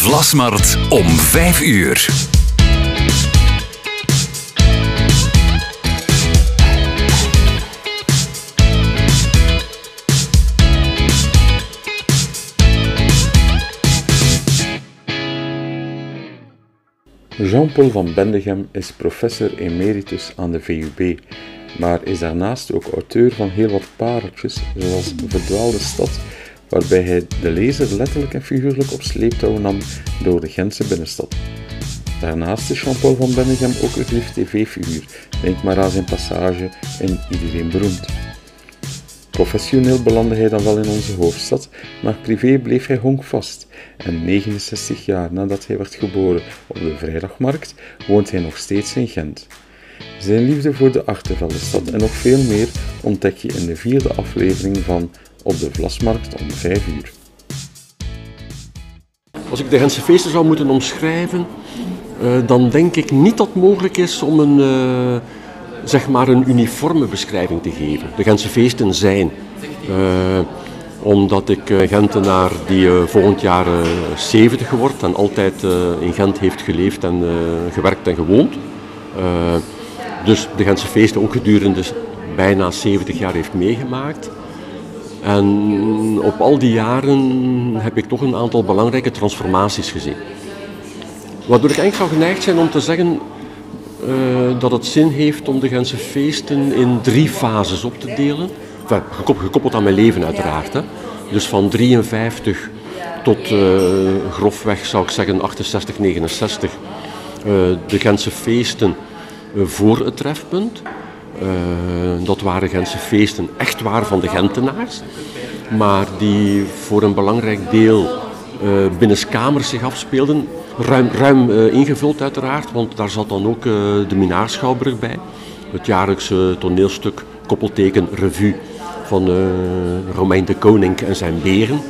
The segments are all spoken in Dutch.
Vlasmarkt om 5 uur. Jean-Paul van Bendegem is professor emeritus aan de VUB, maar is daarnaast ook auteur van heel wat pareltjes, zoals Verdwaalde Stad, waarbij hij de lezer letterlijk en figuurlijk op sleeptouw nam door de Gentse binnenstad. Daarnaast is Jean-Paul van Bennegem ook een geliefd tv-figuur, denk maar aan zijn passage in Iedereen Beroemd. Professioneel belandde hij dan wel in onze hoofdstad, maar privé bleef hij honkvast. En 69 jaar nadat hij werd geboren op de Vrijdagmarkt, woont hij nog steeds in Gent. Zijn liefde voor de Achterveldenstad en nog veel meer ontdek je in de vierde aflevering van Op de Vlasmarkt om 5 uur. Als ik de Gentse feesten zou moeten omschrijven, uh, dan denk ik niet dat het mogelijk is om een, uh, zeg maar een uniforme beschrijving te geven. De Gentse feesten zijn. Uh, omdat ik Gentenaar die volgend jaar 70 wordt en altijd in Gent heeft geleefd en gewerkt en gewoond. dus de Gentse feesten ook gedurende bijna 70 jaar heeft meegemaakt. En op al die jaren heb ik toch een aantal belangrijke transformaties gezien. Waardoor ik eigenlijk zou geneigd zijn om te zeggen uh, dat het zin heeft om de Gentse feesten in drie fases op te delen. Gekoppeld aan mijn leven uiteraard. Hè. Dus van 53 tot uh, grofweg zou ik zeggen 68, 69. Uh, de Gentse feesten voor het trefpunt. Dat waren Gentse feesten echt waar van de Gentenaars. Maar die voor een belangrijk deel binnenskamers zich afspeelden ruim, ruim uh, ingevuld uiteraard, want daar zat dan ook de Minaarschouwburg bij. Het jaarlijkse toneelstuk koppelteken revue van uh, Romein de Koning en zijn beren.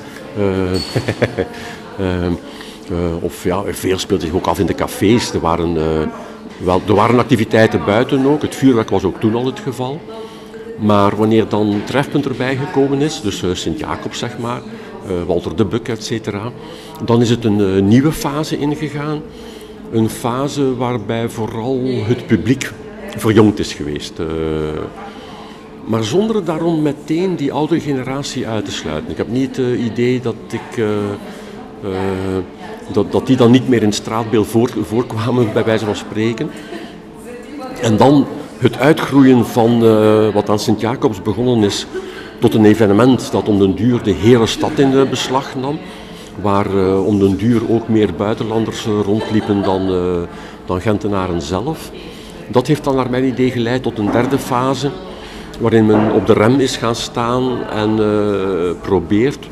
of ja, veel speelde zich ook af in de cafés. Er waren, wel, er waren activiteiten buiten ook. Het vuurwerk was ook toen al het geval. Maar wanneer dan Trefpunt erbij gekomen is, dus Sint-Jacob zeg maar, Walter de Buk, et cetera, dan is het een uh, nieuwe fase ingegaan. Een fase waarbij vooral het publiek verjongd is geweest. Maar zonder daarom meteen die oude generatie uit te sluiten. Ik heb niet het idee dat ik. Dat, dat die dan niet meer in het straatbeeld voor, voorkwamen, bij wijze van spreken. En dan het uitgroeien van wat aan Sint-Jacobs begonnen is, tot een evenement dat om den duur de hele stad in beslag nam waar uh, om den duur ook meer buitenlanders rondliepen dan, dan Gentenaren zelf. Dat heeft dan naar mijn idee geleid tot een derde fase, waarin men op de rem is gaan staan en probeert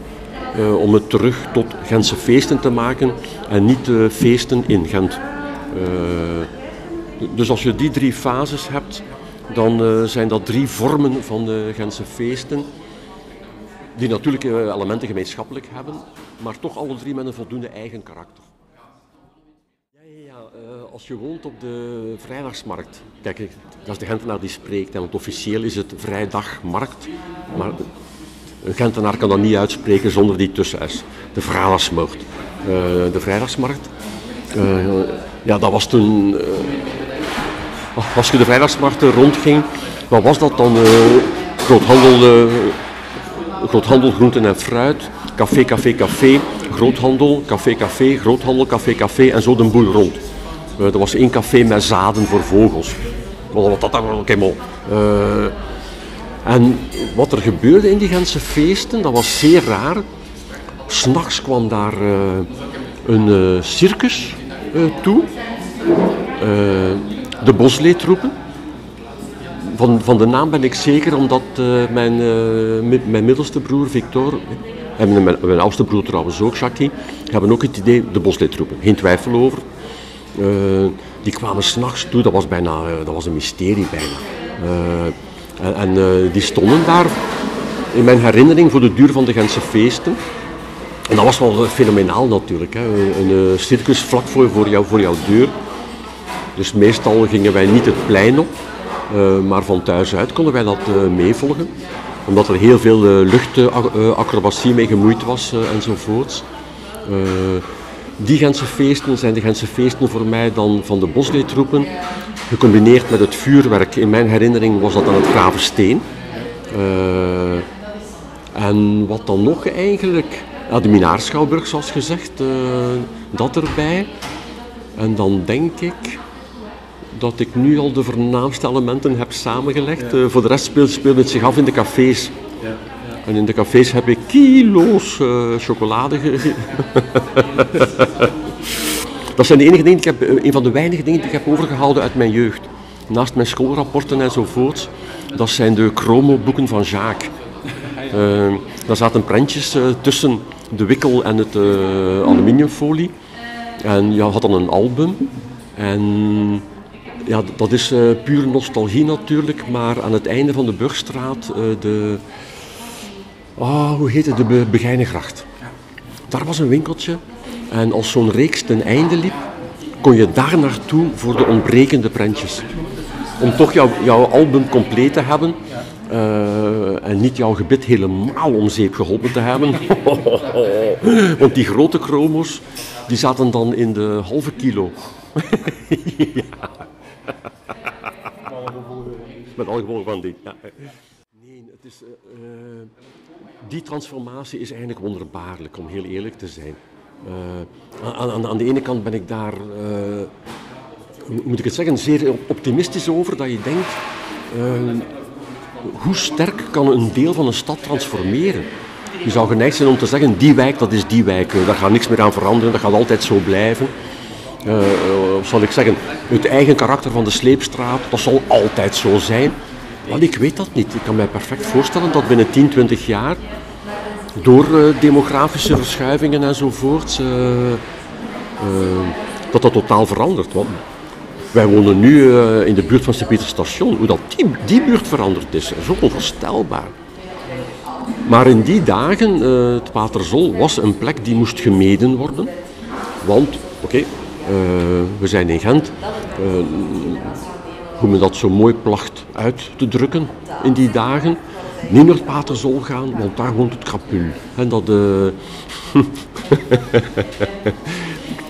om het terug tot Gentse feesten te maken en niet feesten in Gent. dus als je die drie fases hebt, dan zijn dat drie vormen van de Gentse feesten die natuurlijk elementen gemeenschappelijk hebben, maar toch alle drie met een voldoende eigen karakter. Ja. Uh, als je woont op de vrijdagsmarkt, kijk, dat is de Gentenaar die spreekt, want officieel is het vrijdagmarkt, maar een Gentenaar kan dat niet uitspreken zonder die tussen-s. De vrijdagsmarkt. De vrijdagsmarkt. Uh, ja, dat was toen. als je de vrijdagsmarkt rondging, wat was dat dan? groothandel, groothandel groenten en fruit, café, café, café, groothandel, café, café, groothandel, café, café en zo de boel rond. Er was één café met zaden voor vogels. Wat dat dan helemaal. En wat er gebeurde in die Gentse feesten, dat was zeer raar. S'nachts kwam daar uh, een circus toe. de bosleetroepen. Van, van de naam ben ik zeker omdat mijn, mijn middelste broer Victor en mijn, mijn oudste broer trouwens ook, Jackie, hebben ook het idee, de bosleetroepen. Geen twijfel over. Die kwamen s'nachts toe, dat was bijna dat was een mysterie bijna. En, en die stonden daar in mijn herinnering voor de duur van de Gentse feesten. En dat was wel fenomenaal natuurlijk. Hè. Een, een circus vlak voor, voor, jou, voor jouw deur. Dus meestal gingen wij niet het plein op, maar van thuis uit konden wij dat meevolgen omdat er heel veel luchtacrobatie mee gemoeid was enzovoorts. Die Gentse feesten zijn de Gentse feesten voor mij dan van de bosleetroepen, gecombineerd met het vuurwerk. In mijn herinnering was dat dan het Gravensteen. Uh, en wat dan nog eigenlijk? Ja, de Minaarschouwburg, zoals gezegd, uh, dat erbij. En dan denk ik dat ik nu al de voornaamste elementen heb samengelegd. Uh, voor de rest speelt, speelt het zich af in de cafés. Ja. En in de cafés heb ik kilo's uh, chocolade gegeten. dat zijn de enige dingen ik heb, een van de weinige dingen die ik heb overgehouden uit mijn jeugd. Naast mijn schoolrapporten enzovoort. Dat zijn de chromo-boeken van Jacques. Uh, daar zaten prentjes uh, tussen de wikkel en het aluminiumfolie. En je had dan een album. En ja, dat is uh, puur nostalgie natuurlijk, maar aan het einde van de Burgstraat, de, oh, hoe heet het, de Be Begijnengracht. Daar was een winkeltje en als zo'n reeks ten einde liep, kon je daar naartoe voor de ontbrekende prentjes. Om toch jou, jouw album compleet te hebben, uh, en niet jouw gebit helemaal om zeep geholpen te hebben. Want die grote chromos, die zaten dan in de halve kilo. ja. Met alle gevolgen van die. Ja. Nee, het is, uh, die transformatie is eigenlijk wonderbaarlijk, om heel eerlijk te zijn. Uh, aan, aan, aan, de ene kant ben ik daar, moet ik het zeggen, zeer optimistisch over, dat je denkt hoe sterk kan een deel van een stad transformeren? Je zou geneigd zijn om te zeggen, die wijk, dat is die wijk. Daar gaat niks meer aan veranderen, dat gaat altijd zo blijven. Uh, uh, zal ik zeggen, het eigen karakter van de sleepstraat, dat zal altijd zo zijn. Maar ik weet dat niet. Ik kan mij perfect voorstellen dat binnen 10, 20 jaar, door uh, demografische verschuivingen enzovoort, dat dat totaal verandert. Want wij wonen nu in de buurt van Sint-Pieterstation. Hoe dat die, die buurt veranderd is, is ook onvoorstelbaar. Maar in die dagen, het Waterzol was een plek die moest gemeden worden. Want, oké, we zijn in Gent. Hoe men dat zo mooi placht uit te drukken in die dagen. Niet naar het Paterzol gaan, want daar woont het krapul. En dat...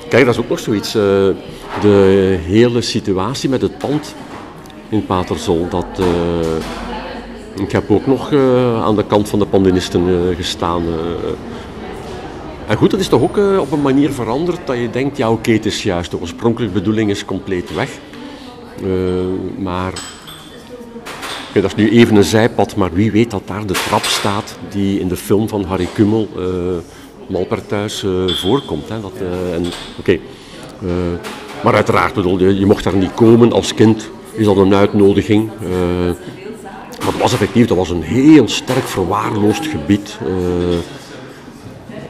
Kijk, dat is ook nog zoiets de hele situatie met het pand in Paterzol. Dat, uh, ik heb ook nog uh, aan de kant van de pandinisten uh, gestaan. En goed, dat is toch ook op een manier veranderd dat je denkt, ja oké, het is juist, de oorspronkelijke bedoeling is compleet weg. Maar okay, dat is nu even een zijpad, maar wie weet dat daar de trap staat die in de film van Harry Kummel, Malperthuis, voorkomt. Hè? Oké. Okay. Maar uiteraard, bedoel, je, je mocht daar niet komen als kind. Is dat een uitnodiging? Uh, maar het was effectief, dat was een heel sterk verwaarloosd gebied. Uh,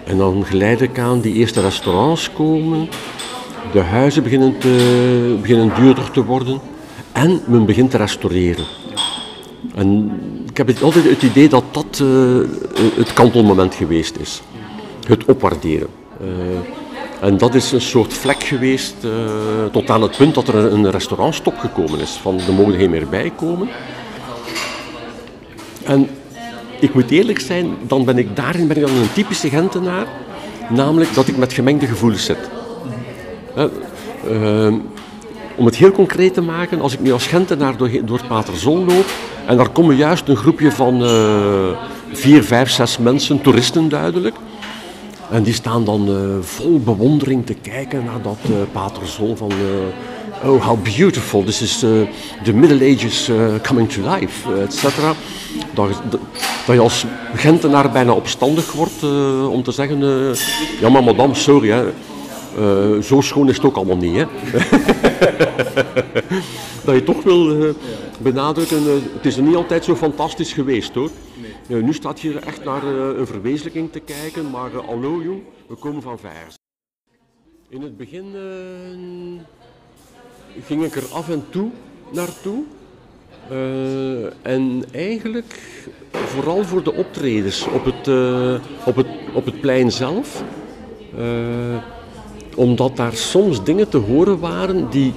en dan geleidelijk aan die eerste restaurants komen. De huizen beginnen, te, beginnen duurder te worden. En men begint te restaureren. En ik heb altijd het idee dat dat uh, het kantelmoment geweest is. Het opwaarderen. En dat is een soort vlek geweest uh, tot aan het punt dat er een restaurantstop gekomen is. Van er mogen geen meer bij komen. En ik moet eerlijk zijn, dan ben ik daarin ben ik dan een typische Gentenaar. Namelijk dat ik met gemengde gevoelens zit. Uh, om het heel concreet te maken, als ik nu als Gentenaar door, door het Paterzol loop en daar komen juist een groepje van uh, vier, vijf, zes mensen, toeristen duidelijk, en die staan dan uh, vol bewondering te kijken naar dat uh, paterzol van... Oh, how beautiful, this is the Middle Ages coming to life, et cetera. Dat, dat, je als Gentenaar bijna opstandig wordt om te zeggen... ja, maar madame, sorry, hè. Zo schoon is het ook allemaal niet, hè. dat je toch wil benadrukken, het is er niet altijd zo fantastisch geweest, hoor. Nu staat je echt naar een verwezenlijking te kijken, maar hallo jong, we komen van vers. In het begin ging ik er af en toe naartoe. en eigenlijk vooral voor de optredens op het, op het, op het plein zelf. Omdat daar soms dingen te horen waren die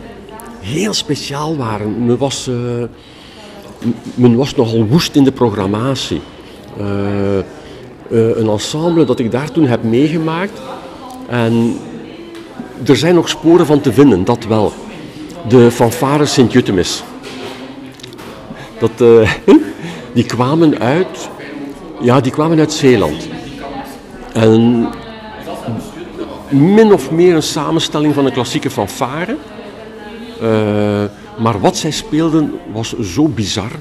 heel speciaal waren. Men was, men was nogal woest in de programmatie. Uh, een ensemble dat ik daar toen heb meegemaakt. En er zijn nog sporen van te vinden, dat wel. De fanfare Sint-Jutemis. Dat, eh, die kwamen uit, ja, die kwamen uit Zeeland. En min of meer een samenstelling van een klassieke fanfare. Uh, maar wat zij speelden was zo bizar.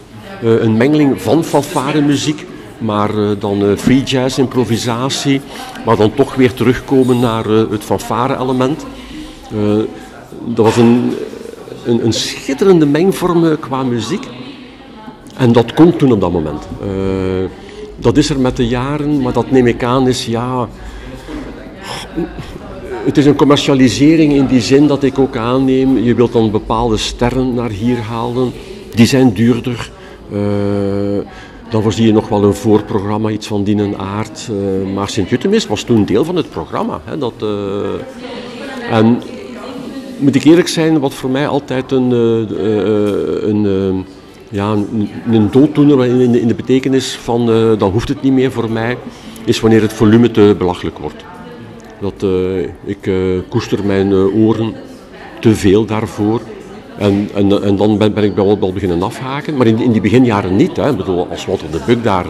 Uh, een mengeling van fanfare muziek, maar uh, dan free jazz, improvisatie, maar dan toch weer terugkomen naar het fanfare element. dat was een, een, een schitterende mengvorm qua muziek. En dat komt toen op dat moment. dat is er met de jaren, maar dat neem ik aan is ja het is een commercialisering in die zin dat ik ook aanneem, je wilt dan bepaalde sterren naar hier halen, die zijn duurder. Uh, dan voorzie je nog wel een voorprogramma, iets van die aard. Uh, maar Sint-Jutemis was toen deel van het programma. Hè, dat, uh, en moet ik eerlijk zijn, wat voor mij altijd een, een, ja, een, een dooddoener in in de betekenis van dan hoeft het niet meer voor mij, is wanneer het volume te belachelijk wordt. Dat, uh, ik uh, koester mijn uh, oren te veel daarvoor. En, en, en dan ben, ben ik wel, wel beginnen afhaken. Maar in, in die beginjaren niet. Hè. Ik bedoel, als Walter de Buk daar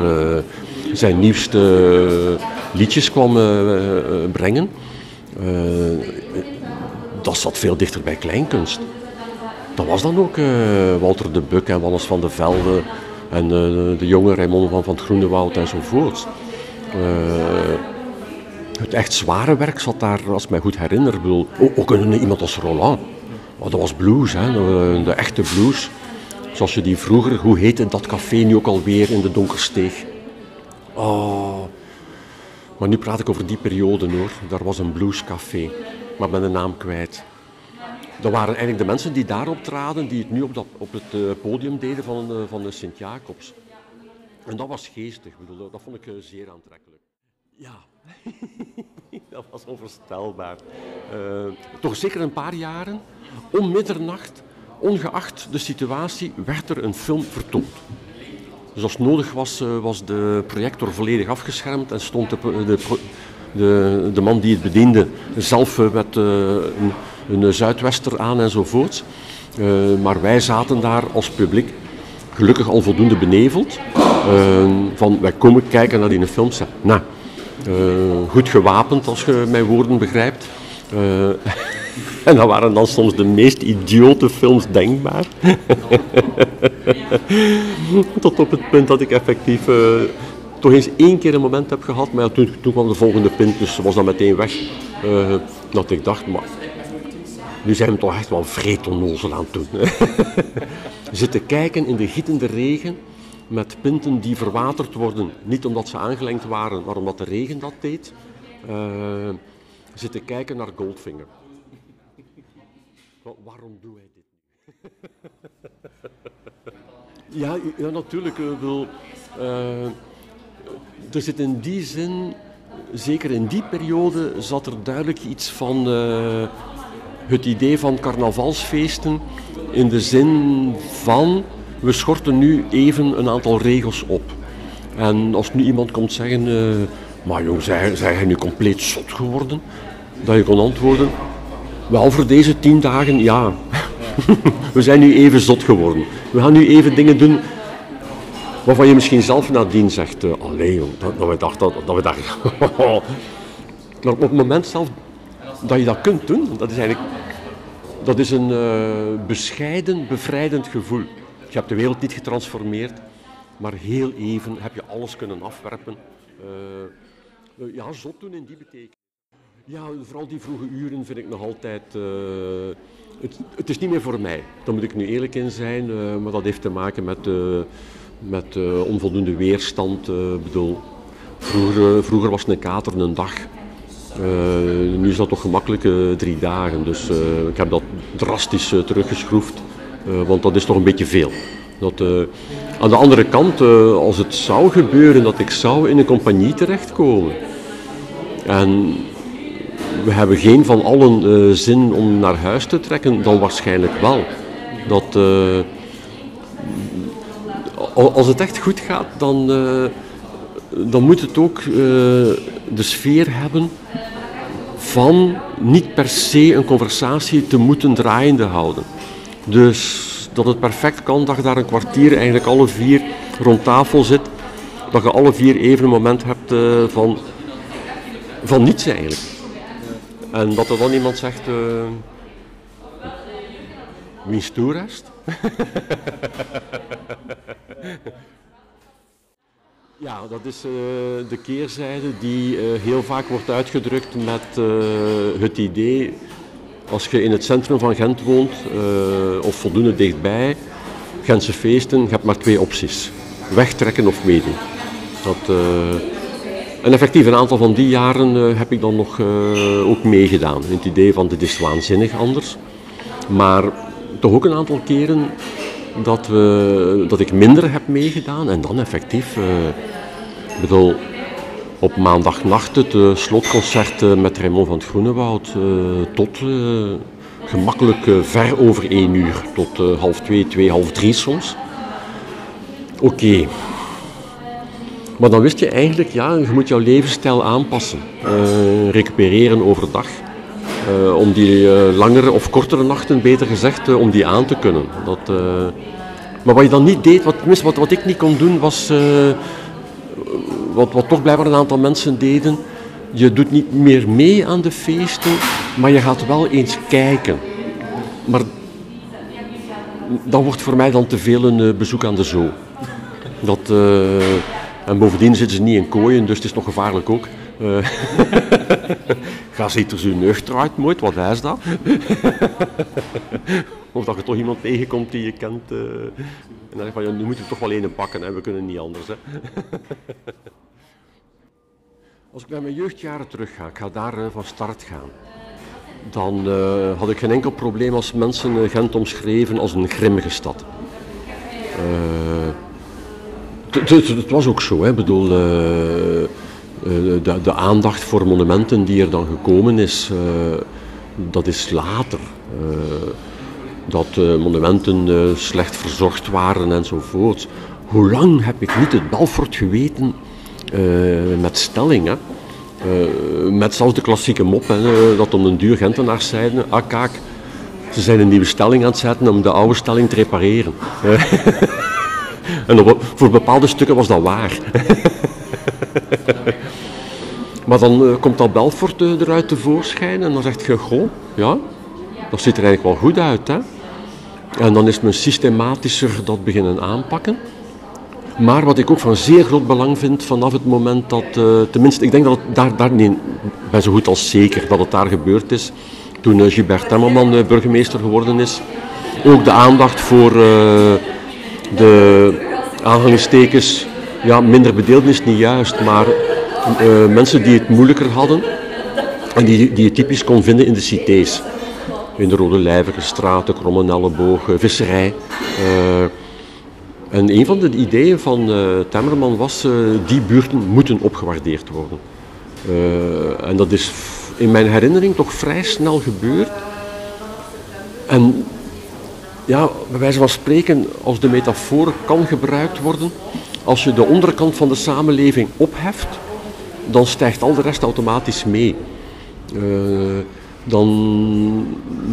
zijn nieuwste liedjes kwam brengen, dat zat veel dichter bij kleinkunst. Dat was dan ook Walter de Buk en Wannes van de Velde en de jonge Raymond van, van het Groenewoud enzovoort. Het echt zware werk zat daar, als ik mij goed herinner. Ook iemand als Roland. Oh, dat was blues, hè? De, de, echte blues. Zoals je die vroeger, hoe heette dat café nu ook alweer in de Donkersteeg? Oh. Maar nu praat ik over die periode hoor. Daar was een bluescafé, maar ik ben de naam kwijt. Dat waren eigenlijk de mensen die daarop traden, die het nu op, dat, op het uh, podium deden van, uh, van de Sint-Jacobs. En dat was geestig, bedoel, dat vond ik uh, zeer aantrekkelijk. Ja, dat was onvoorstelbaar. Uh, toch zeker een paar jaren, om middernacht, ongeacht de situatie, werd er een film vertoond. Dus als nodig was, uh, was de projector volledig afgeschermd en stond de, de, de, man die het bediende zelf met een, een, zuidwester aan enzovoort. maar wij zaten daar als publiek gelukkig al voldoende beneveld. van wij komen kijken naar die film. Nou, goed gewapend, als je mijn woorden begrijpt. Uh, en dat waren dan soms de meest idiote films denkbaar. Tot op het punt dat ik effectief uh, toch eens één keer een moment heb gehad, maar toen, toen, kwam de volgende pint, dus was dat meteen weg. dat ik dacht, maar nu zijn we toch echt wel vreed onnozel aan het doen. Zitten kijken in de gietende regen met pinten die verwaterd worden. Niet omdat ze aangelengd waren, maar omdat de regen dat deed. Uh, zitten kijken naar Goldfinger. waarom doen wij dit ja, ja, natuurlijk. Wil, uh, er zit in die zin, zeker in die periode, zat er duidelijk iets van het idee van carnavalsfeesten. In de zin van we schorten nu even een aantal regels op. En als nu iemand komt zeggen, uh, maar jong, zijn, jij nu compleet zot geworden? Dat je kon antwoorden, wel voor deze tien dagen, ja. we zijn nu even zot geworden. We gaan nu even dingen doen waarvan je misschien zelf nadien zegt, uh, allee jong, dat, dat we dachten, dat, dat we dachten. maar op het moment zelf dat je dat kunt doen, dat is eigenlijk dat is een uh, bescheiden, bevrijdend gevoel. Je hebt de wereld niet getransformeerd, maar heel even heb je alles kunnen afwerpen. Uh, ja, zot doen in die betekenis. Ja, vooral die vroege uren vind ik nog altijd. Uh, het, het, is niet meer voor mij, daar moet ik nu eerlijk in zijn. Maar dat heeft te maken met, met onvoldoende weerstand. Bedoel, vroeger, vroeger was een kater een dag. nu is dat toch gemakkelijk drie dagen. Dus ik heb dat drastisch teruggeschroefd. Uh, want dat is toch een beetje veel. Dat, uh, aan de andere kant, uh, als het zou gebeuren dat ik zou in een compagnie terechtkomen en we hebben geen van allen zin om naar huis te trekken, dan waarschijnlijk wel. Dat, als het echt goed gaat, dan, dan moet het ook de sfeer hebben van niet per se een conversatie te moeten draaiende houden. Dus dat het perfect kan dat je daar een kwartier eigenlijk alle vier rond tafel zit, dat je alle vier even een moment hebt uh, van, van niets eigenlijk. En dat er dan iemand zegt, uh, wie stoerest? Ja, dat is uh, de keerzijde die uh, heel vaak wordt uitgedrukt met het idee, als je in het centrum van Gent woont, of voldoende dichtbij, Gentse feesten, je hebt maar twee opties. Wegtrekken of meedoen. Dat, en effectief, een aantal van die jaren heb ik dan nog ook meegedaan. Het idee van dit is waanzinnig anders. Maar toch ook een aantal keren dat, we, dat ik minder heb meegedaan en dan effectief, uh, bedoel, op maandagnacht uh, slotconcert met Raymond van het Groenewoud tot gemakkelijk ver over één uur, tot half twee, twee, half drie soms. Oké. Maar dan wist je eigenlijk, ja, je moet jouw levensstijl aanpassen. recupereren overdag. Om die langere of kortere nachten, beter gezegd, om die aan te kunnen. Dat, maar wat je dan niet deed, wat, wat, wat ik niet kon doen, was wat, wat toch blijkbaar een aantal mensen deden. Je doet niet meer mee aan de feesten, maar je gaat wel eens kijken. Maar dat wordt voor mij dan te veel een bezoek aan de zoo. Dat, en bovendien zitten ze niet in kooien, dus het is nog gevaarlijk ook. Uh, ga ziet er zo nuchter uit, moet, wat is dat? of dat je toch iemand tegenkomt die je kent. Uh, en dan zeg je van, ja, nu moeten we toch wel een pakken, hè, we kunnen niet anders. Hè. Als ik naar mijn jeugdjaren terug ga, ik ga daar uh, van start gaan. Dan had ik geen enkel probleem als mensen Gent omschreven als een grimmige stad. Het was ook zo, hè. Ik bedoel, eh, de, de, aandacht voor monumenten die er dan gekomen is, eh, dat is later. Eh, dat monumenten slecht verzorgd waren enzovoort. Hoe lang heb ik niet het Belfort geweten met stellingen? Met zelfs de klassieke mop, hè, dat om een duur Gentenaars zeiden, ah kijk, ze zijn een nieuwe stelling aan het zetten om de oude stelling te repareren. en voor bepaalde stukken was dat waar. Maar dan komt dat Belfort eruit tevoorschijn en dan zegt je, goh, ja, dat ziet er eigenlijk wel goed uit. Hè? En dan is men systematischer dat beginnen aanpakken. Maar wat ik ook van zeer groot belang vind vanaf het moment dat, uh, tenminste, ik denk dat het daar, daar zo goed als zeker dat het daar gebeurd is, toen uh, Gilbert Temmelman burgemeester geworden is, ook de aandacht voor de aanhalingstekens, ja, minder bedeeld is niet juist, maar mensen die het moeilijker hadden en die, die je typisch kon vinden in de cités. In de Rode Lijvige straten, Krommenelleboog, visserij. Uh, en een van de ideeën van uh, Temmerman was, die buurten moeten opgewaardeerd worden. en dat is in mijn herinnering toch vrij snel gebeurd. En ja, bij wijze van spreken, als de metafoor kan gebruikt worden, als je de onderkant van de samenleving opheft, dan stijgt al de rest automatisch mee. Uh, dan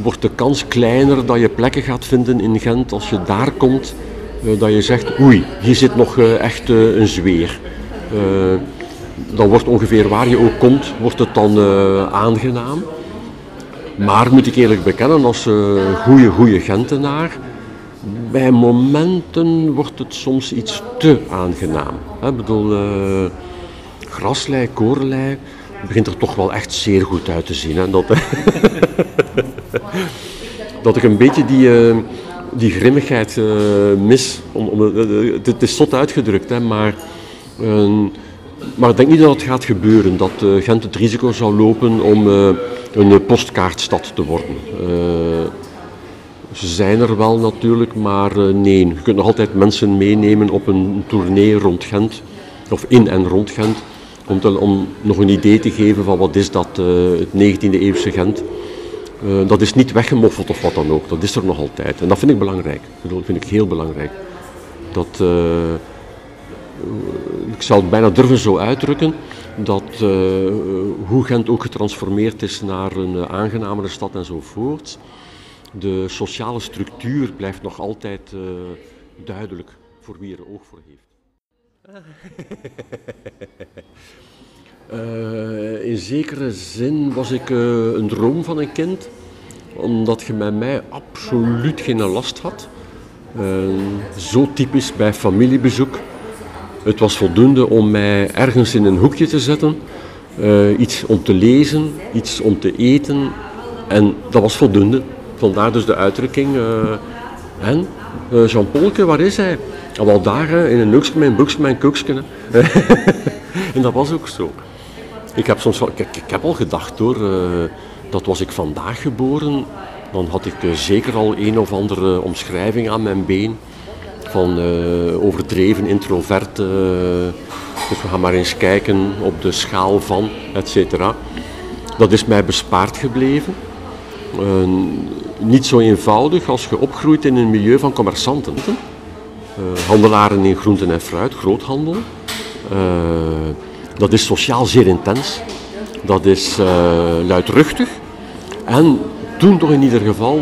wordt de kans kleiner dat je plekken gaat vinden in Gent als je daar komt, uh, dat je zegt, oei, hier zit nog uh, echt een zweer. dan wordt ongeveer waar je ook komt, wordt het dan aangenaam. Maar moet ik eerlijk bekennen, als goede, goede Gentenaar, bij momenten wordt het soms iets te aangenaam. Ik bedoel, graslei, korenlei, begint er toch wel echt zeer goed uit te zien. Hè? Dat, dat ik een beetje die, uh, die grimmigheid uh, mis. Om, om, het is zot uitgedrukt, hè, maar, maar ik denk niet dat het gaat gebeuren. Dat Gent het risico zou lopen om een postkaartstad te worden. ze zijn er wel natuurlijk, maar nee. Je kunt nog altijd mensen meenemen op een tournee rond Gent. Of in en rond Gent om, te, om nog een idee te geven van wat is dat, uh, het 19e eeuwse Gent. Uh, dat is niet weggemoffeld of wat dan ook, dat is er nog altijd. En dat vind ik belangrijk, dat vind ik heel belangrijk. Dat, uh, ik zou het bijna durven zo uitdrukken, dat hoe Gent ook getransformeerd is naar een aangenamere stad enzovoort, de sociale structuur blijft nog altijd duidelijk voor wie er oog voor heeft. Uh, in zekere zin was ik uh, een droom van een kind, omdat je met mij absoluut geen last had. Uh, zo typisch bij familiebezoek. Het was voldoende om mij ergens in een hoekje te zetten, iets om te lezen, iets om te eten. En dat was voldoende. Vandaar dus de uitdrukking. en Jean-Paulke, waar is hij? Al wel dagen in een hoekje, mijn boekje, mijn en dat was ook zo. Ik heb soms ik, ik heb al gedacht hoor, uh, dat was ik vandaag geboren, dan had ik uh, zeker al een of andere omschrijving aan mijn been. Van overdreven introvert, dus we gaan maar eens kijken op de schaal van, et cetera. Dat is mij bespaard gebleven. niet zo eenvoudig als je opgroeit in een milieu van commerçanten. Handelaren in groenten en fruit, groothandel. Dat is sociaal zeer intens. Dat is uh, luidruchtig. En toen toch in ieder geval,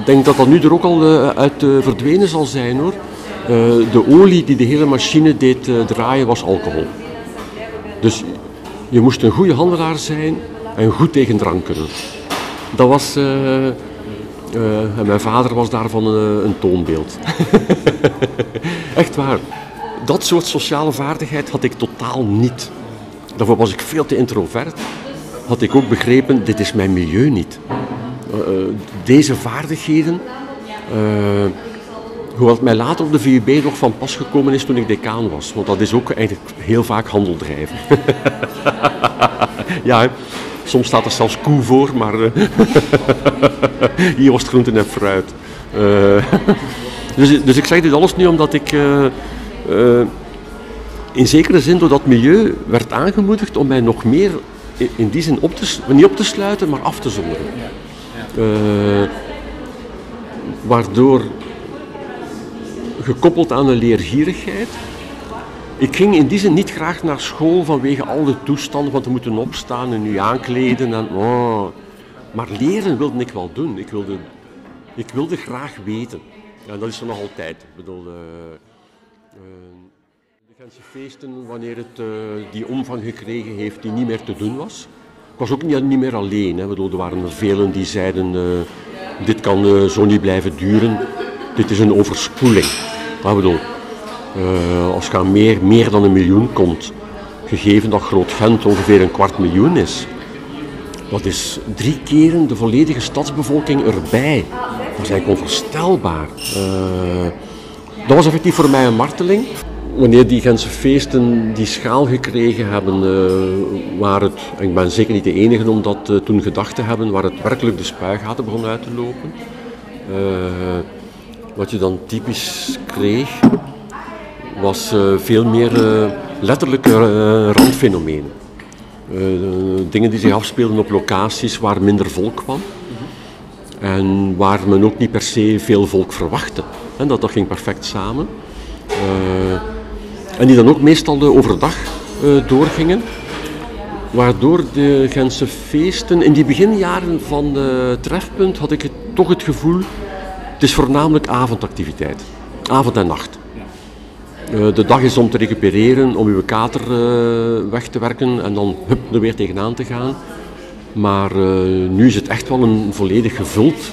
ik denk dat dat nu er ook al uit verdwenen zal zijn hoor. de olie die de hele machine deed draaien was alcohol. Dus je moest een goede handelaar zijn en goed tegen drank kunnen. Dat was, en mijn vader was daarvan een, een toonbeeld. Echt waar dat soort sociale vaardigheid had ik totaal niet. Daarvoor was ik veel te introvert. Had ik ook begrepen, dit is mijn milieu niet. Uh, deze vaardigheden, uh, hoewel het mij later op de VUB nog van pas gekomen is toen ik decaan was. Want dat is ook eigenlijk heel vaak handel drijven. ja, soms staat er zelfs koe voor, maar hier was het groenten en fruit. dus, dus ik zeg dit alles nu omdat ik uh, in zekere zin door dat milieu werd aangemoedigd om mij nog meer in die zin op te, niet op te sluiten, maar af te zonderen. Uh, waardoor, gekoppeld aan een leergierigheid, ik ging in die zin niet graag naar school vanwege al de toestanden van te moeten opstaan en nu aankleden. En, oh. Maar leren wilde ik wel doen. Ik wilde, ik wilde graag weten. En dat is er nog altijd. Ik bedoel, uh, de Gentse feesten, wanneer het uh, die omvang gekregen heeft die niet meer te doen was. Ik was ook niet, niet meer alleen. Hè. Bedoel, er waren er velen die zeiden, dit kan zo niet blijven duren. Dit is een overspoeling. Maar bedoel, als je meer, meer dan een miljoen komt, gegeven dat Groot Gent ongeveer een kwart miljoen is, dat is drie keren de volledige stadsbevolking erbij. Dat is eigenlijk onvoorstelbaar. Dat was effectief voor mij een marteling. Wanneer die Gentse feesten die schaal gekregen hebben, uh, waar het, en ik ben zeker niet de enige om dat toen gedacht te hebben, waar het werkelijk de spuigaten begon uit te lopen. Wat je dan typisch kreeg, was veel meer letterlijke randfenomenen. dingen die zich afspeelden op locaties waar minder volk kwam. En waar men ook niet per se veel volk verwachtte. En dat, dat ging perfect samen. En die dan ook meestal de overdag doorgingen. Waardoor de Gentse feesten, in die beginjaren van de trefpunt had ik toch het gevoel, het is voornamelijk avondactiviteit. Avond en nacht. Uh, de dag is om te recupereren, om uw kater weg te werken en dan hup, er weer tegenaan te gaan. Maar nu is het echt wel een volledig gevuld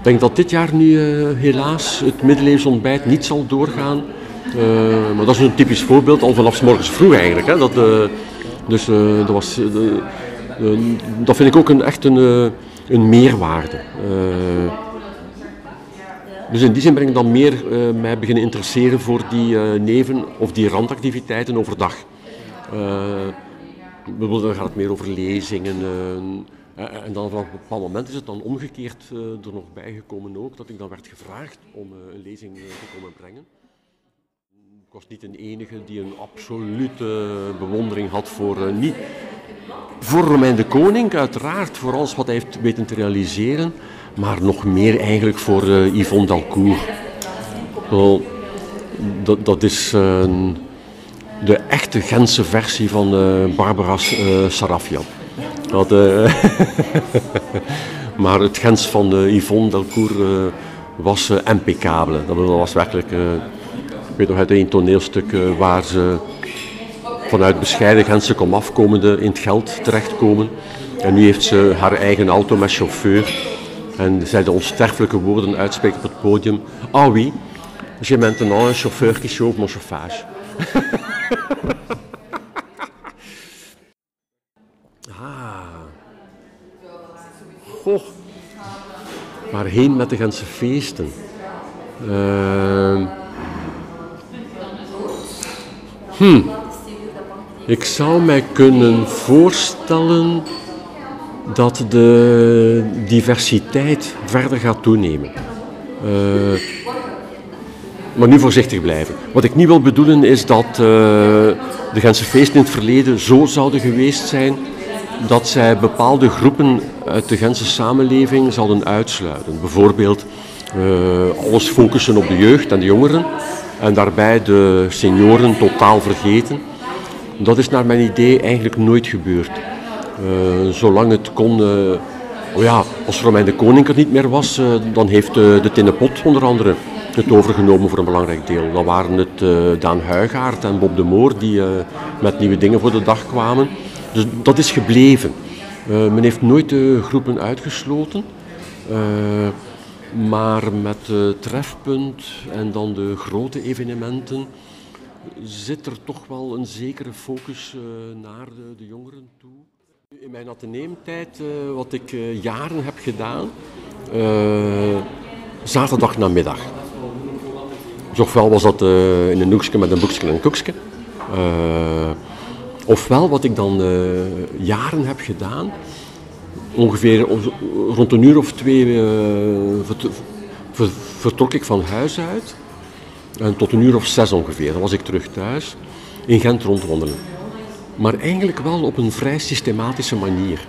ik denk dat dit jaar nu helaas het middeleeuws ontbijt niet zal doorgaan. Maar dat is een typisch voorbeeld, al vanaf morgens vroeg eigenlijk. Hè, dat, dus dat, was, dat vind ik ook een, echt een, een meerwaarde. Dus in die zin ben ik dan meer mij beginnen interesseren voor die neven- of die randactiviteiten overdag. bijvoorbeeld dan gaat het meer over lezingen eh, en dan vanaf een bepaald moment is het dan omgekeerd uh, er nog bijgekomen ook, dat ik dan werd gevraagd om uh, een lezing te komen brengen. Ik was niet de enige die een absolute bewondering had voor, niet, voor Romein de Koning, uiteraard, voor alles wat hij heeft weten te realiseren, maar nog meer eigenlijk voor Yvonne Dalcourt. Well, dat, dat is de echte Gentse versie van uh, Barbara Sarafian. Dat, maar het Gens van Yvonne Delcourt was impeccabele. Dat was werkelijk, ik weet nog uit een toneelstuk waar ze vanuit bescheiden Gentse komaf komende in het geld terechtkomen. En nu heeft ze haar eigen auto met chauffeur. En zij de onsterfelijke woorden uitspreekt op het podium. Ah oui, j'ai maintenant un chauffeur qui chauffe mon chauffage. ah. Goh. Waarheen met de Gentse feesten? Uh. Hm. Ik zou mij kunnen voorstellen dat de diversiteit verder gaat toenemen. Uh, maar nu voorzichtig blijven. Wat ik niet wil bedoelen is dat uh, de Gentse feesten in het verleden zo zouden geweest zijn dat zij bepaalde groepen uit de Gentse samenleving zouden uitsluiten. Bijvoorbeeld uh, alles focussen op de jeugd en de jongeren en daarbij de senioren totaal vergeten. Dat is naar mijn idee eigenlijk nooit gebeurd. Uh, zolang het kon. Uh, oh ja, als Romein de Koning er niet meer was, uh, dan heeft de Tinnepot onder andere het overgenomen voor een belangrijk deel. Dan waren het Daan Huigaard en Bob de Moor die met nieuwe dingen voor de dag kwamen. Dus dat is gebleven. men heeft nooit de groepen uitgesloten. maar met trefpunt en dan de grote evenementen zit er toch wel een zekere focus naar de jongeren toe. In mijn ateneumtijd, uh, wat ik uh, jaren heb gedaan, uh, zaterdag namiddag. ofwel was dat in een hoekje met een boekje en een koekje. ofwel wat ik dan jaren heb gedaan, ongeveer rond een uur of twee vertrok ik van huis uit. En tot een uur of zes ongeveer, dan was ik terug thuis in Gent rondwandelen maar eigenlijk wel op een vrij systematische manier.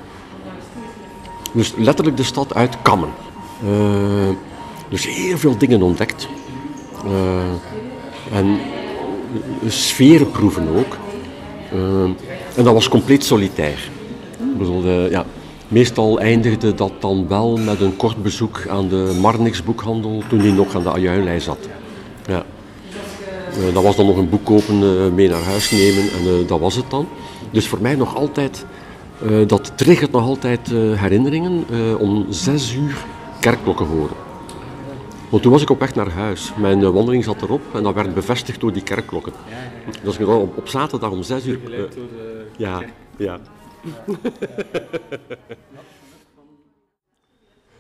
Dus letterlijk de stad uitkammen. Uh, dus heel veel dingen ontdekt. Uh, en sferen proeven ook. Uh, en dat was compleet solitair. Ja, meestal eindigde dat dan wel met een kort bezoek aan de Marnix boekhandel toen die nog aan de Ajuinlei zat. Ja. Uh, dat was dan nog een boek kopen, uh, mee naar huis nemen en uh, dat was het dan. Dus voor mij nog altijd, dat triggert nog altijd herinneringen om zes uur kerkklokken horen. Want toen was ik op weg naar huis. Mijn wandeling zat erop en dat werd bevestigd door die kerkklokken. Dus ik op, op zaterdag om zes uur... ja, ja.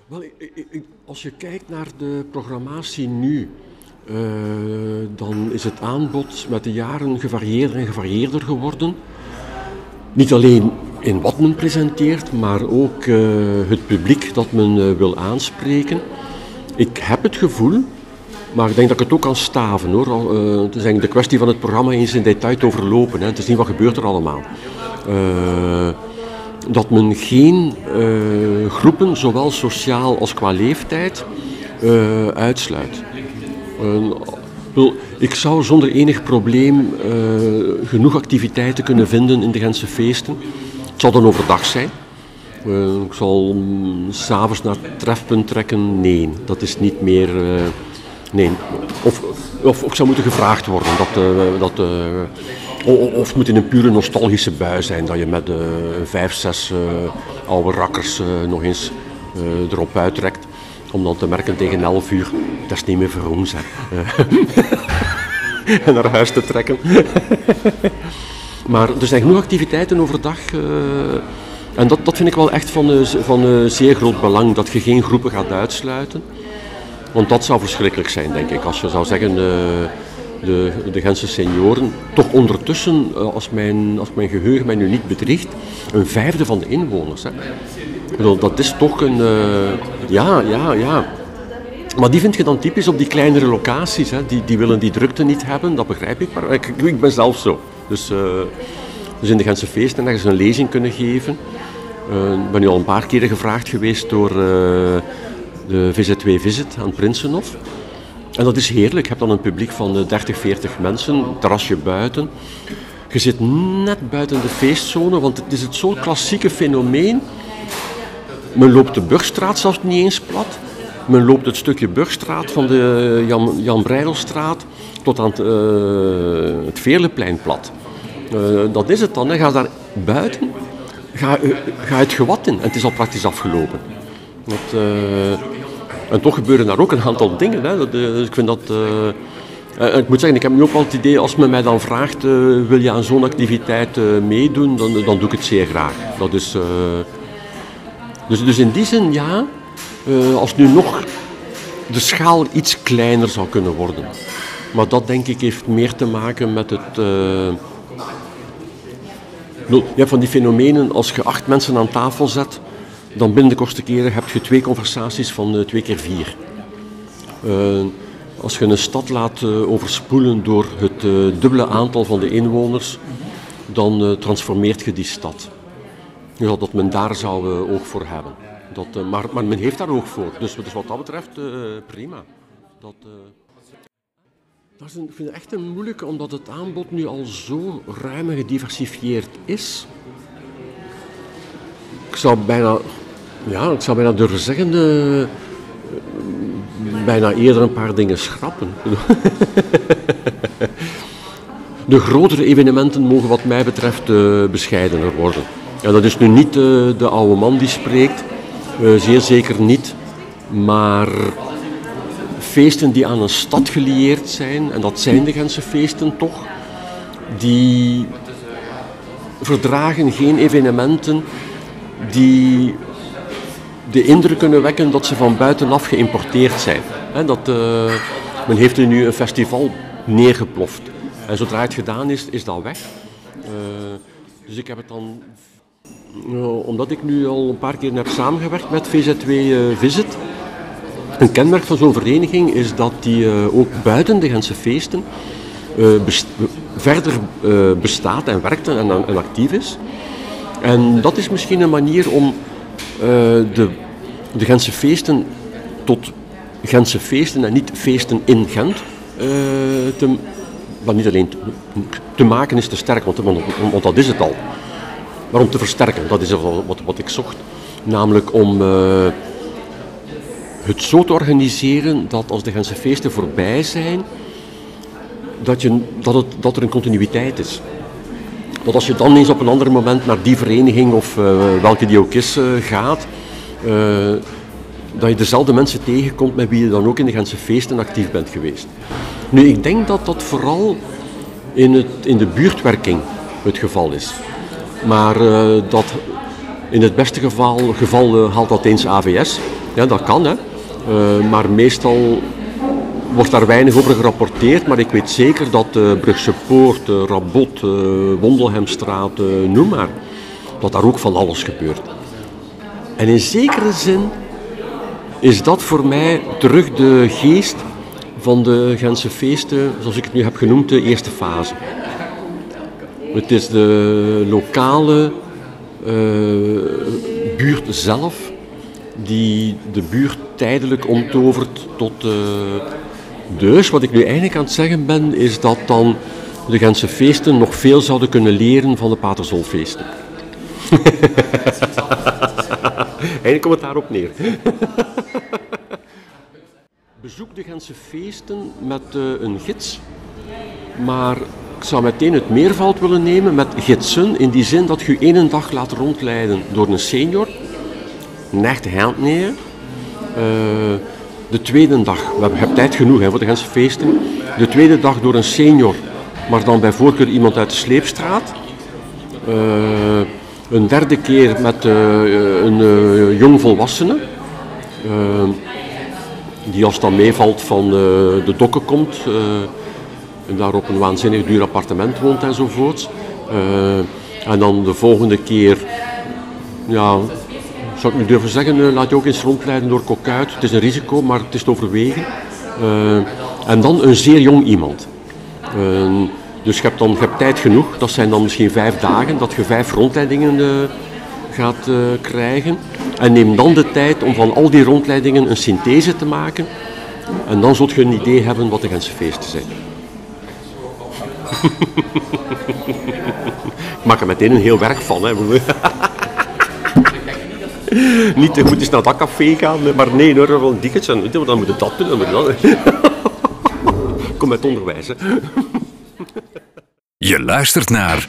Wel, als je kijkt naar de programmatie nu, uh, dan is het aanbod met de jaren gevarieerder en gevarieerder geworden. Niet alleen in wat men presenteert, maar ook uh, het publiek dat men uh, wil aanspreken. Ik heb het gevoel, maar ik denk dat ik het ook kan staven hoor. Het is eigenlijk de kwestie van het programma eens in detail te overlopen. Hè. Het niet wat gebeurt er allemaal. dat men geen groepen, zowel sociaal als qua leeftijd, uitsluit. Ik zou zonder enig probleem uh, genoeg activiteiten kunnen vinden in de Gentse feesten. Het zal dan overdag zijn. Uh, ik zal um, s'avonds naar het trefpunt trekken. Nee, dat is niet meer. Uh, nee. Of, of zou moeten gevraagd worden. Dat, dat, of het moet in een pure nostalgische bui zijn. Dat je met vijf, zes oude rakkers nog eens erop uittrekt om dan te merken tegen 11 uur, dat is niet meer voor ons. en naar huis te trekken. maar er zijn genoeg activiteiten overdag. Uh, en dat, dat vind ik wel echt van, uh, van uh, zeer groot belang, dat je geen groepen gaat uitsluiten. Want dat zou verschrikkelijk zijn, denk ik. Als je zou zeggen, de, de Gentse senioren, toch ondertussen, als mijn, als mijn geheugen mij nu niet bedriegt, een vijfde van de inwoners. Hè. Ik dat is toch een... ja, ja, ja. Maar die vind je dan typisch op die kleinere locaties. Hè. Die, die willen die drukte niet hebben, dat begrijp ik. Maar ik, ik ben zelf zo. Dus, uh, dus in de Gentse feesten ze een lezing kunnen geven. Uh, ik ben nu al een paar keren gevraagd geweest door de VZ2 Visit aan Prinsenhof. En dat is heerlijk. Je hebt dan een publiek van 30, 40 mensen, terrasje buiten. Je zit net buiten de feestzone, want het is het zo'n klassieke fenomeen. Men loopt de Burgstraat zelfs niet eens plat. Men loopt het stukje Burgstraat van de Jan, Jan Breidelstraat tot aan het, uh, het Veerleplein plat. Uh, dat is het dan. Hè. Ga daar buiten, ga, ga het gewat in en het is al praktisch afgelopen. En toch gebeuren daar ook een aantal dingen. Hè. Dat, ik vind dat... ik moet zeggen, ik heb nu ook wel het idee, als men mij dan vraagt, wil je aan zo'n activiteit meedoen, dan, dan doe ik het zeer graag. Dat is, dus, dus in die zin, ja, als nu nog de schaal iets kleiner zou kunnen worden. Maar dat denk ik heeft meer te maken met het. Uh... Je hebt van die fenomenen, als je acht mensen aan tafel zet, dan binnen de kortste keren heb je twee conversaties van uh, twee keer vier. Als je een stad laat overspoelen door het dubbele aantal van de inwoners, dan transformeert je die stad. Ja, dat men daar zou oog voor hebben. Dat, maar, maar, men heeft daar oog voor. Dus, wat dat betreft, prima. Dat, dat is een, ik vind het echt een moeilijke, omdat het aanbod nu al zo ruim en gediversifieerd is. Ik zou bijna, ja, ik zou bijna durven zeggen, bijna eerder een paar dingen schrappen. De grotere evenementen mogen wat mij betreft bescheidener worden. En dat is nu niet uh, de oude man die spreekt, zeer zeker niet. Maar feesten die aan een stad gelieerd zijn, en dat zijn de Gentse feesten toch, die verdragen geen evenementen die de indruk kunnen wekken dat ze van buitenaf geïmporteerd zijn. dat, uh, men heeft er nu een festival neergeploft. En zodra het gedaan is, is dat weg. Dus ik heb het dan, omdat ik nu al een paar keer heb samengewerkt met VZW Visit, een kenmerk van zo'n vereniging is dat die uh, ook buiten de Gentse feesten verder bestaat en werkt en, actief is. En dat is misschien een manier om de, de Gentse feesten tot Gentse feesten en niet feesten in Gent te, niet alleen te, maken is te sterk, want, dat is het al. Maar om te versterken, dat is wat, wat ik zocht. Namelijk om het zo te organiseren dat als de Gentse feesten voorbij zijn, dat, je, dat, het, dat er een continuïteit is. Dat als je dan eens op een ander moment naar die vereniging of uh, welke die ook is uh, gaat, dat je dezelfde mensen tegenkomt met wie je dan ook in de Gentse feesten actief bent geweest. Nu, ik denk dat dat vooral in, het, in de buurtwerking het geval is. Maar dat in het beste geval, geval haalt dat eens AVS. Ja, dat kan hè. Uh, maar meestal wordt daar weinig over gerapporteerd, maar ik weet zeker dat uh, Brugse Poort, uh, Rabot, Wondelhemstraat, noem maar, dat daar ook van alles gebeurt. En in zekere zin is dat voor mij terug de geest van de Gentse feesten, zoals ik het nu heb genoemd, de eerste fase. Het is de lokale buurt zelf die de buurt tijdelijk omtovert tot uh, dus. Wat ik nu eigenlijk aan het zeggen ben, is dat dan de Gentse feesten nog veel zouden kunnen leren van de Paterzolfeesten. eigenlijk komt het daarop neer. Bezoek de Gentse feesten met uh, een gids, maar ik zou meteen het meervoud willen nemen met gidsen, in die zin dat je één dag laat rondleiden door een senior, een echte uh, de tweede dag, we hebben tijd genoeg hè, voor de Gentse feesten. De tweede dag door een senior, maar dan bij voorkeur iemand uit de sleepstraat. Uh, een derde keer met uh, een jong volwassene. die als dan meevalt van de dokken komt. En daar op een waanzinnig duur appartement woont enzovoort. en dan de volgende keer ja, zou ik nu durven zeggen, eh, laat je ook eens rondleiden door Kokuit. Het is een risico, maar het is te overwegen. Uh, en dan een zeer jong iemand. Dus je hebt dan je hebt tijd genoeg, dat zijn dan misschien vijf dagen, dat je vijf rondleidingen gaat krijgen. En neem dan de tijd om van al die rondleidingen een synthese te maken En dan zult je een idee hebben wat de Gentse feesten zijn. Ik maak er meteen een heel werk van. Hè. Niet te goed eens naar dat café gaan, maar nee hoor, wel dikkers en dan moet je dat doen. Dan moet je dat. Kom met onderwijs. Hè. Je luistert naar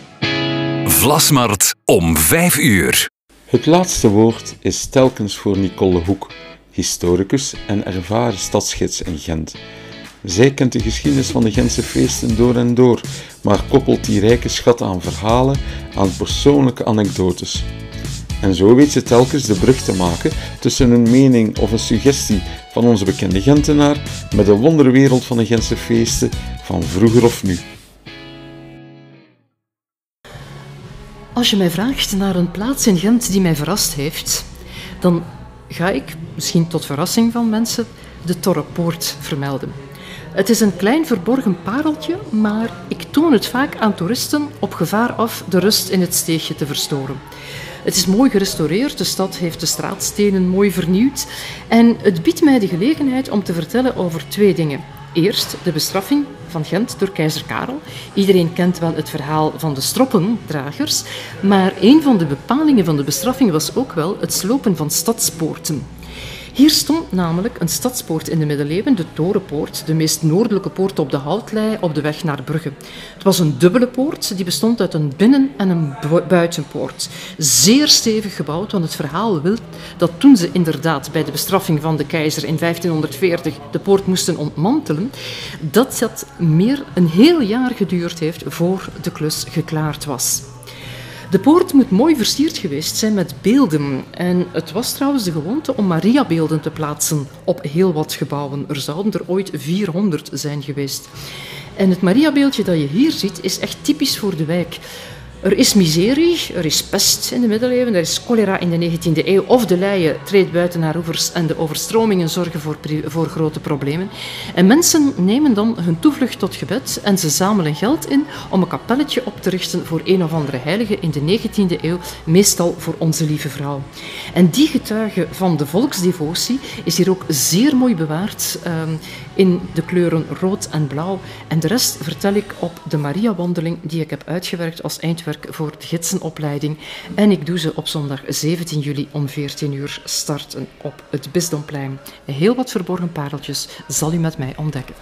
Vlasmart om 5 uur. Het laatste woord is telkens voor Nicole Hoek, historicus en ervaren stadsgids in Gent. Zij kent de geschiedenis van de Gentse feesten door en door, maar koppelt die rijke schat aan verhalen, aan persoonlijke anekdotes. En zo weet ze telkens de brug te maken tussen een mening of een suggestie van onze bekende Gentenaar met de wonderwereld van de Gentse feesten van vroeger of nu. Als je mij vraagt naar een plaats in Gent die mij verrast heeft, dan ga ik, misschien tot verrassing van mensen, de Torrepoort vermelden. Het is een klein verborgen pareltje, maar ik toon het vaak aan toeristen op gevaar af de rust in het steegje te verstoren. Het is mooi gerestaureerd, de stad heeft de straatstenen mooi vernieuwd en het biedt mij de gelegenheid om te vertellen over twee dingen. Eerst de bestraffing van Gent door keizer Karel. Iedereen kent wel het verhaal van de stroppendragers, maar een van de bepalingen van de bestraffing was ook wel het slopen van stadspoorten. Hier stond namelijk een stadspoort in de middeleeuwen, de Torenpoort, de meest noordelijke poort op de Houtlei op de weg naar Brugge. Het was een dubbele poort, die bestond uit een binnen- en een buitenpoort. Zeer stevig gebouwd, want het verhaal wil dat toen ze inderdaad bij de bestraffing van de keizer in 1540 de poort moesten ontmantelen, dat dat meer een heel jaar geduurd heeft voor de klus geklaard was. De poort moet mooi versierd geweest zijn met beelden. En het was trouwens de gewoonte om Mariabeelden te plaatsen op heel wat gebouwen. Er zouden er ooit 400 zijn geweest. En het Mariabeeldje dat je hier ziet is echt typisch voor de wijk. Er is miserie, er is pest in de middeleeuwen, er is cholera in de 19e eeuw of de leien treedt buiten haar oevers en de overstromingen zorgen voor, voor grote problemen. En mensen nemen dan hun toevlucht tot gebed en ze zamelen geld in om een kapelletje op te richten voor een of andere heilige in de 19e eeuw, meestal voor onze lieve vrouw. En die getuige van de volksdevotie is hier ook zeer mooi bewaard um, in de kleuren rood en blauw. En de rest vertel ik op de Maria-wandeling die ik heb uitgewerkt als eindwerk voor de gidsenopleiding. En ik doe ze op zondag 17 juli om 14 uur starten op het Bisdomplein. Heel wat verborgen pareltjes zal u met mij ontdekken.